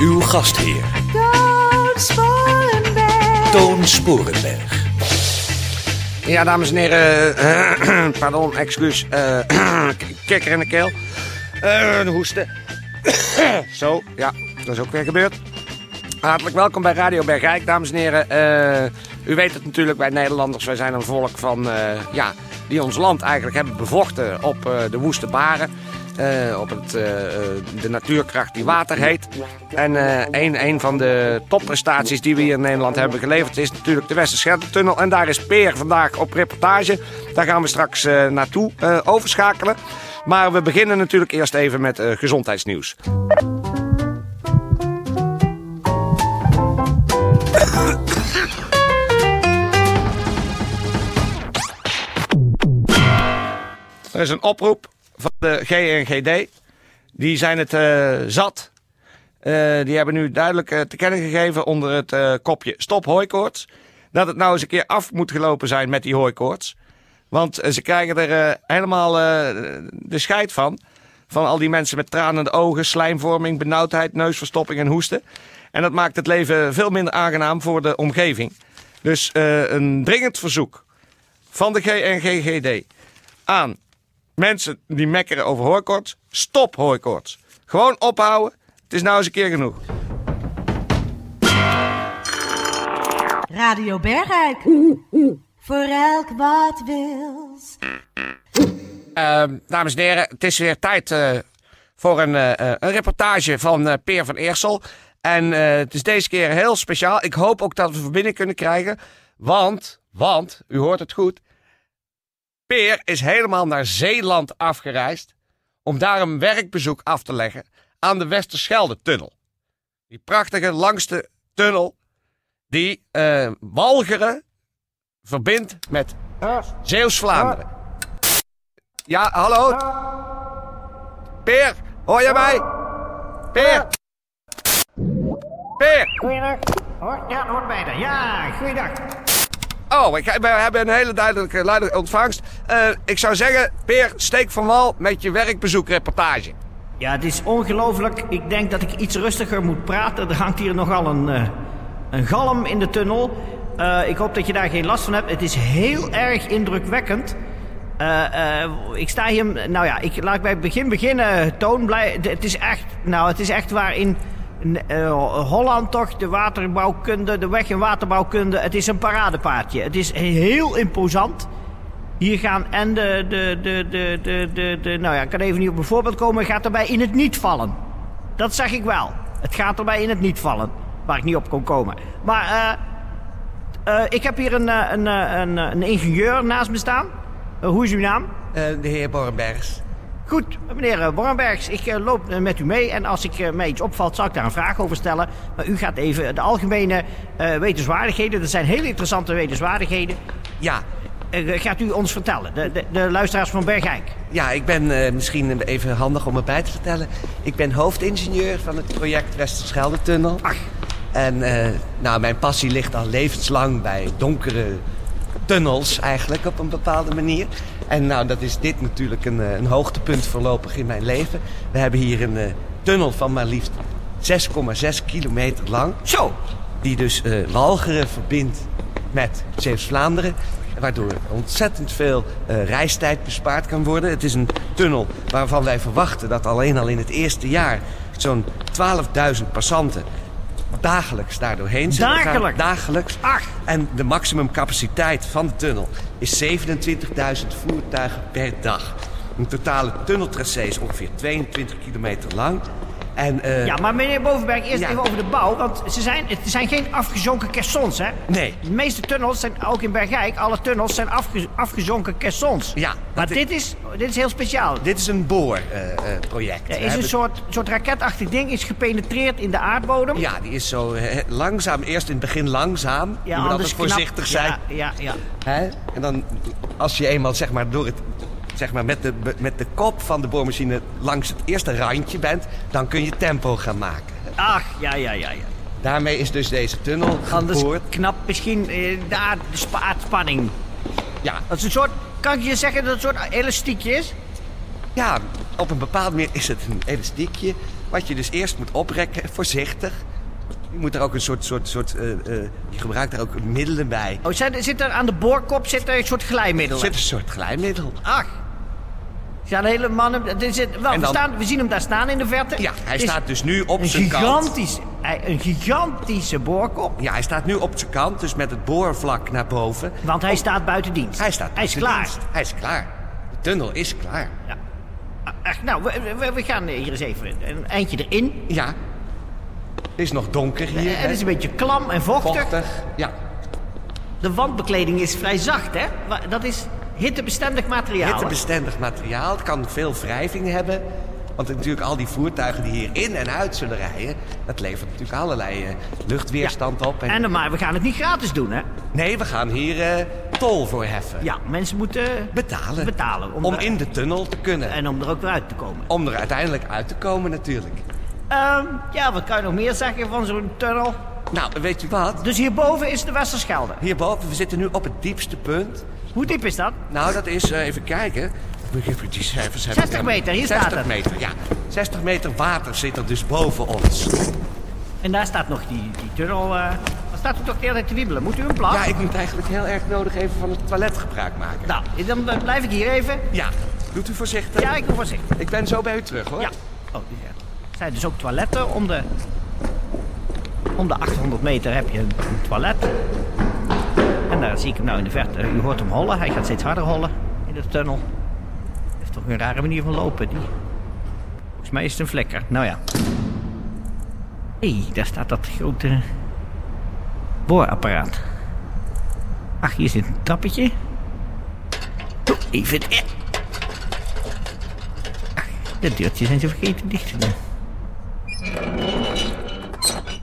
Uw gastheer, Toon Sporenberg. Toon Sporenberg. Ja, dames en heren, eh, pardon, excuus, eh, kikker in de keel, Eh, een hoesten. Zo, ja, dat is ook weer gebeurd. Hartelijk welkom bij Radio Bergijk, dames en heren. Eh, u weet het natuurlijk, wij Nederlanders, wij zijn een volk van, eh, ja, die ons land eigenlijk hebben bevochten op eh, de woeste baren. Eh, op het, eh, de natuurkracht die water heet. En eh, een, een van de topprestaties die we hier in Nederland hebben geleverd is natuurlijk de Westerschelde-tunnel. En daar is Peer vandaag op reportage. Daar gaan we straks naartoe overschakelen. Maar we beginnen natuurlijk eerst even met gezondheidsnieuws. Er is een oproep van de GNGD. Die zijn het eh, zat. Eh, die hebben nu duidelijk eh, te kennen gegeven onder het kopje Stop hooikoorts. Dat het nou eens een keer af moet gelopen zijn met die hooikoorts. Want ze krijgen er helemaal de scheid van. Van al die mensen met tranende ogen, slijmvorming, benauwdheid, neusverstopping en hoesten. En dat maakt het leven veel minder aangenaam voor de omgeving. Dus een dringend verzoek van de GNGGD aan mensen die mekkeren over hooikoorts. Stop hooikoorts. Gewoon ophouden. Het is nou eens een keer genoeg. Radio Bergijk. Voor elk wat wils. Ehm, dames en heren, het is weer tijd eh, voor een, eh, eh, een reportage van eh, Peer van Eersel. En eh, het is deze keer heel speciaal. Ik hoop ook dat we verbinding kunnen krijgen. Want, want, u hoort het goed. Peer is helemaal naar Zeeland afgereisd. Om daar een werkbezoek af te leggen aan de Westerschelde-tunnel. Die prachtige langste tunnel die Walcheren verbindt met Zeeuws-Vlaanderen. Ja, hallo? Peer, hoor je mij? Peer! Peer! Goeiedag. Hoor, ja, hoort bij de. Ja, goeiedag. Oh, ik, we hebben een hele duidelijke, ontvangst. Eh, ik zou zeggen, Peer, steek van wal met je werkbezoekreportage. Ja, het is ongelooflijk. Ik denk dat ik iets rustiger moet praten. Er hangt hier nogal een, eh, een galm in de tunnel. Eh, ik hoop dat je daar geen last van hebt. Het is heel erg indrukwekkend. Ik sta hier. Nou ja, ik laat bij het begin beginnen. Toon blij. Het is echt. Nou, het is echt waar in. eh, Holland toch, de waterbouwkunde, de weg- en waterbouwkunde. Het is een paradepaardje. Het is heel imposant. Hier gaan en de, de, de, de, de, de, nou ja, ik kan even niet op een voorbeeld komen, gaat erbij in het niet vallen. Dat zeg ik wel. Het gaat erbij in het niet vallen, waar ik niet op kon komen. Maar eh, eh, ik heb hier een, eh, een, eh, een, eh, een ingenieur naast me staan. Eh, hoe is uw naam? de heer Borrenbergs. Goed, meneer Borrenbergs, ik eh, loop eh, met u mee en als ik, eh, mij iets opvalt, zal ik daar een vraag over stellen. Maar u gaat even de algemene eh, wetenswaardigheden, dat zijn hele interessante wetenswaardigheden, Ja, gaat u ons vertellen, de, de, de luisteraars van Bergijk. Ja, ik ben misschien even handig om erbij te vertellen. Ik ben hoofdingenieur van het project Westerschelde-tunnel. Ach. En nou, mijn passie ligt al levenslang bij donkere tunnels eigenlijk op een bepaalde manier. En nou, dat is dit natuurlijk een, eh, een hoogtepunt voorlopig in mijn leven. We hebben hier een eh, tunnel van maar liefst 6,6 kilometer lang. Zo, Die dus eh Walcheren verbindt met Zeeuws-Vlaanderen. Waardoor ontzettend veel reistijd bespaard kan worden. Het is een tunnel waarvan wij verwachten dat alleen al in het eerste jaar zo'n 12.000 passanten dagelijks daar doorheen. Dagelijks? Dagelijks. Ach. En de maximumcapaciteit van de tunnel is 27.000 voertuigen per dag. Een totale tunneltracé is ongeveer 22 kilometer lang. En, eh, Ja, maar meneer Bovenberg, eerst Ja. even over de bouw. Want ze zijn, het zijn geen afgezonken caissons, hè? Nee. De meeste tunnels zijn, ook in Bergijk, alle tunnels zijn afge- afgezonken caissons. Ja, Maar dit is, dit is heel speciaal. Dit is een boorproject. Er is een soort, soort raketachtig ding, is gepenetreerd in de aardbodem. Ja, die is zo eh, langzaam, eerst in het begin langzaam. Ja, moet altijd voorzichtig knap- zijn. Ja, ja, ja. Hè? En dan, als je eenmaal zeg maar, door het, zeg maar, met, de, met de kop van de boormachine langs het eerste randje bent, dan kun je tempo gaan maken. Ach, ja, ja, ja, ja. Daarmee is dus deze tunnel Anders geboord. knapt misschien eh, daar de spa- aardspanning. Ja, Dat is een soort, kan je zeggen dat het een soort elastiekje is? ja, op een bepaalde manier is het een elastiekje. Wat je dus eerst moet oprekken, voorzichtig. Je moet er ook een soort, soort, soort eh, eh, je gebruikt er ook middelen bij. Oh, zit, zit er aan de boorkop zit er een soort glijmiddel? Er zit een soort glijmiddel. Ach. Hele mannen. Zit, wel, we, staan, we zien hem daar staan in de verte. Ja, hij Het staat dus nu op zijn kant. Een gigantische boorkop. Ja, hij staat nu op zijn kant, dus met het boorvlak naar boven. Want hij staat buiten dienst. Hij staat Hij is klaar. dienst. Hij is klaar. De tunnel is klaar. Ja. Ach, nou, we, we, we gaan hier eens even een eindje erin. Ja. Het is nog donker hier. Het hè? is een beetje klam en vochtig. vochtig. Ja. De wandbekleding is vrij zacht, hè? Dat is hittebestendig materiaal. Hittebestendig materiaal. Het kan veel wrijving hebben. Want natuurlijk al die voertuigen die hier in en uit zullen rijden... dat levert natuurlijk allerlei eh, luchtweerstand op. En... Maar we gaan het niet gratis doen, hè? Nee, we gaan hier eh, tol voor heffen. Ja, mensen moeten Betalen. betalen. Om, er- in de tunnel te kunnen. En om er ook weer uit te komen. Om er uiteindelijk uit te komen natuurlijk. Ehm, ja, wat kan je nog meer zeggen van zo'n tunnel? Nou, weet je wat? Dus hierboven is de Westerschelde. Hierboven, we zitten nu op het diepste punt. Hoe diep is dat? Nou, dat is, eh, even kijken. Die cijfers. heb ik 60 meter, hier 60 staat het. meter, ja. 60 meter water zit er dus boven ons. En daar staat nog die, die tunnel. eh daar staat u toch de hele tijd te wiebelen. Moet u een plan? Ja, ik moet eigenlijk heel erg nodig even van het toilet gebruik maken. Nou, dan eh, blijf ik hier even. Ja, doet u voorzichtig. Ja, ik doe voorzichtig. Ik ben zo bij u terug, hoor. Ja. Oh, ja. Er zijn dus ook toiletten om de... Om de 800 meter heb je een toilet. En daar zie ik hem nou in de verte. U hoort hem hollen. Hij gaat steeds harder hollen in de tunnel. Heeft toch een rare manier van lopen, die. Volgens mij is het een vlekker. Nou ja. Hé, hey, daar staat dat grote boorapparaat. Ach, hier zit een trappetje. Oh, even... eh. De deurtjes zijn ze vergeten dicht te doen.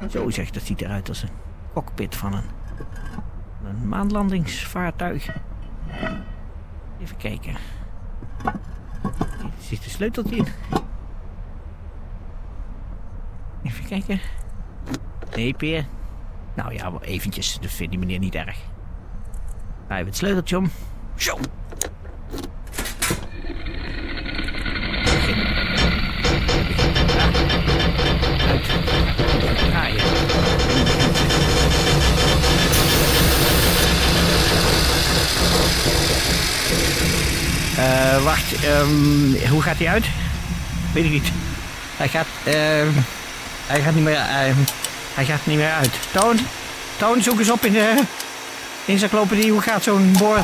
Zo zeg, dat ziet eruit als een cockpit van een, een maanlandingsvaartuig. Even kijken. Hier zit een sleuteltje in. Even kijken. Nee, Peer. Nou ja, eventjes. Dat vindt die meneer niet erg. Hebben we het sleuteltje om. Zo. Draaien. Eh, wacht, ehm, hoe gaat hij uit? Weet ik niet. Hij gaat, ehm, hij gaat niet meer, ehm, hij gaat niet meer uit. Toon, Toon, zoek eens op in de encyclopedie. Hoe gaat zo'n boor?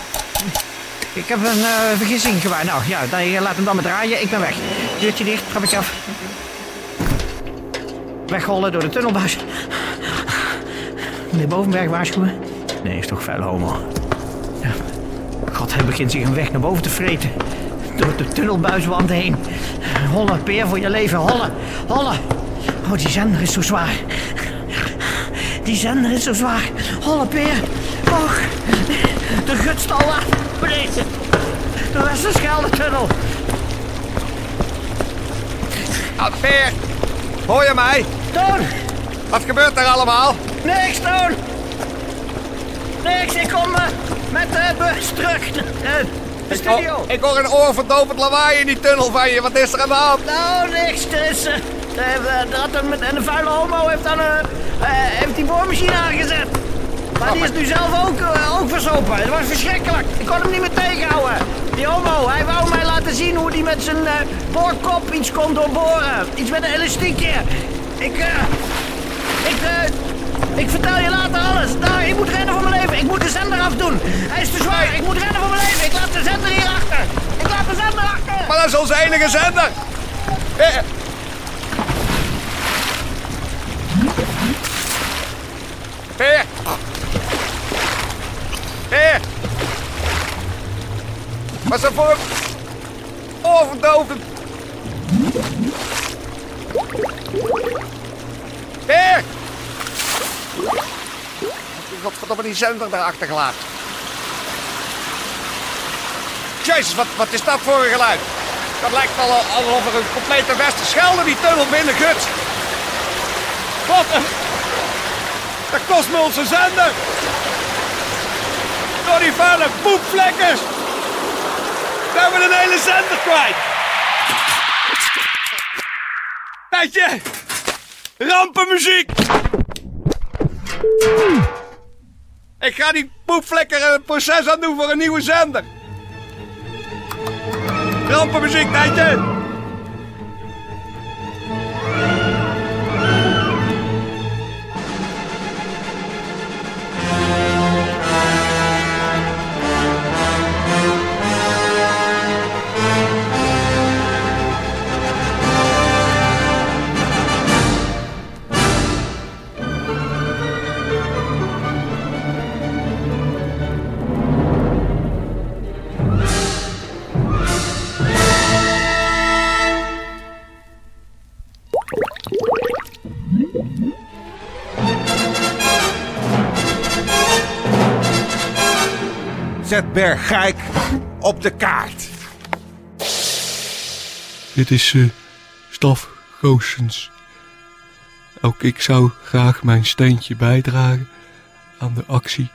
Ik heb een eh, vergissing gemaakt. Nou ja, dan, laat hem dan maar draaien. Ik ben weg. Deurtje dicht, trap ik af. Wegrollen door de tunnelbuis. Meneer Bovenberg waarschuwen? Nee, is toch vuile homo. Hij begint zich een weg naar boven te vreten. Door de tunnelbuiswand heen. Hollen, peer voor je leven. Hollen, hollen. Oh, die zender is zo zwaar. Die zender is zo zwaar. Hollen, peer. Och, de gutstal laat beneden. De Westerschelde-tunnel. Ah, Peer, hoor je mij? Toon, Wat gebeurt er allemaal? niks, Toon. Niks, ik kom eh, met de bus terug. Eh, de studio. Oh, ik hoor een oorverdovend lawaai in die tunnel van je. Wat is er aan de hand? Nou, niks. Eh, een, met- en de vuile homo heeft dan heeft die boormachine aangezet. Maar die is nu zelf ook, ook verzopen. Het was verschrikkelijk. Ik kon hem niet meer tegenhouden. Die homo, hij wou mij laten zien hoe hij met zijn boorkop iets kon doorboren. Iets met een elastiekje. Ik, eh, ik, eh, ik vertel je later alles. Daar, ik moet rennen voor mijn leven. Ik moet de zender afdoen. Hij is te zwaar. Ik moet rennen voor mijn leven. Ik laat de zender hier achter. Ik laat de zender achter. Maar dat is onze enige zender. Eh. Hé. Hé. Wat is voor Godverdomme die zender daar achtergelaten. Jezus, wat, wat is dat voor een geluid? Dat lijkt wel alsof er een complete Westerschelde die tunnel binnen gut. Wat een... Dat kost me onze zender. Door die vuile poepvlekkers. Zijn we een hele zender kwijt. Tijdje. Rampenmuziek. Ik ga die poepvlekker een proces aan doen voor een nieuwe zender. Rampenmuziek, Tijdje. Bergijk op de kaart. Dit is eh Staf Goossens. Ook ik zou graag mijn steentje bijdragen aan de actie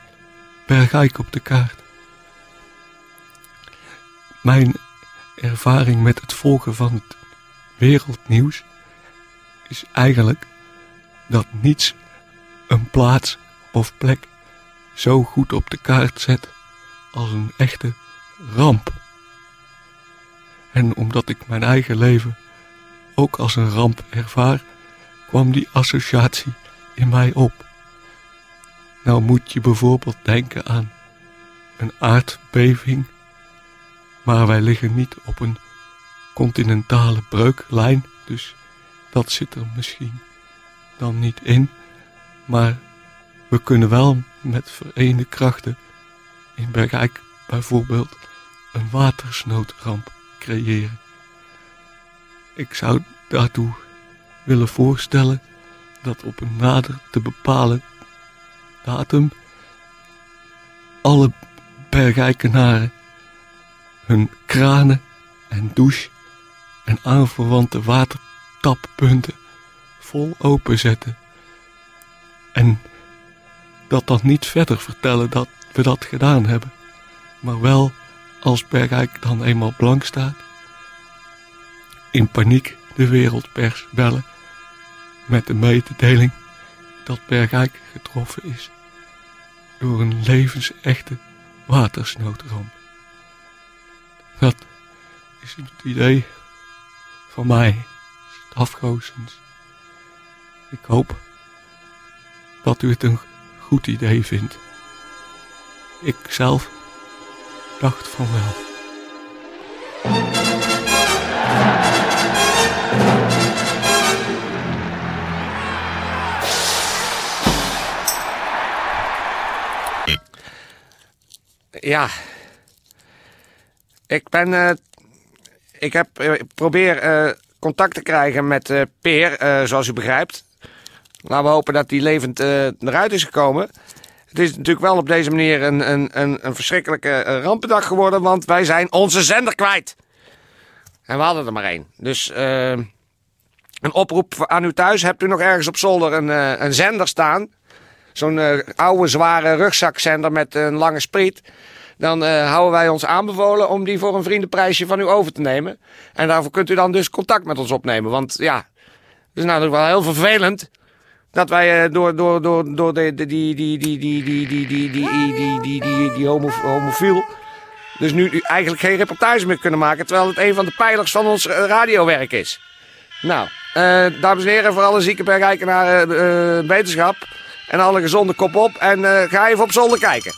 Bergijk op de kaart. Mijn ervaring met het volgen van het wereldnieuws is eigenlijk dat niets een plaats of plek zo goed op de kaart zet als een echte ramp. En omdat ik mijn eigen leven ook als een ramp ervaar, kwam die associatie in mij op. Nou moet je bijvoorbeeld denken aan een aardbeving, maar wij liggen niet op een continentale breuklijn, dus dat zit er misschien dan niet in. Maar we kunnen wel met vereende krachten in Bergijk bijvoorbeeld een watersnoodramp creëren. Ik zou daartoe willen voorstellen dat op een nader te bepalen datum alle Bergijkenaren hun kranen en douche en aanverwante watertappunten vol openzetten. En dat dan niet verder vertellen dat we dat gedaan hebben, maar wel als Bergijk dan eenmaal blank staat, in paniek de wereldpers bellen met de mededeling dat Bergijk getroffen is door een levensechte watersnoodramp. Dat is het idee van mij, Stafgoosens. Ik hoop dat u het een goed idee vindt. Ik zelf dacht van wel. Ja. Ik ben. eh, ik heb eh, probeer eh, contact te krijgen met Peer, zoals u begrijpt. Laten we hopen dat hij levend eruit is gekomen. Het is natuurlijk wel op deze manier een, een, een, een verschrikkelijke eh, rampendag geworden, want wij zijn onze zender kwijt. En we hadden er maar één. Dus eh, een oproep aan u thuis. Hebt u nog ergens op zolder een, eh, een zender staan? Zo'n oude, zware rugzakzender met een lange spriet. Dan houden wij ons aanbevolen om die voor een vriendenprijsje van u over te nemen. En daarvoor kunt u dan dus contact met ons opnemen. Want ja, het is natuurlijk wel heel vervelend dat wij eh, door, door, door, door die, die, die, die, die, die, die, die, die, die, die, die, die homo, homofiel... dus nu eigenlijk geen reportage meer kunnen maken... terwijl het een van de pijlers van ons eh, radiowerk is. Nou, eh, dames en heren, voor alle zieke bergijkenaren eh, eh, wetenschap... en alle gezonde kop op en eh, ga even op zolder kijken.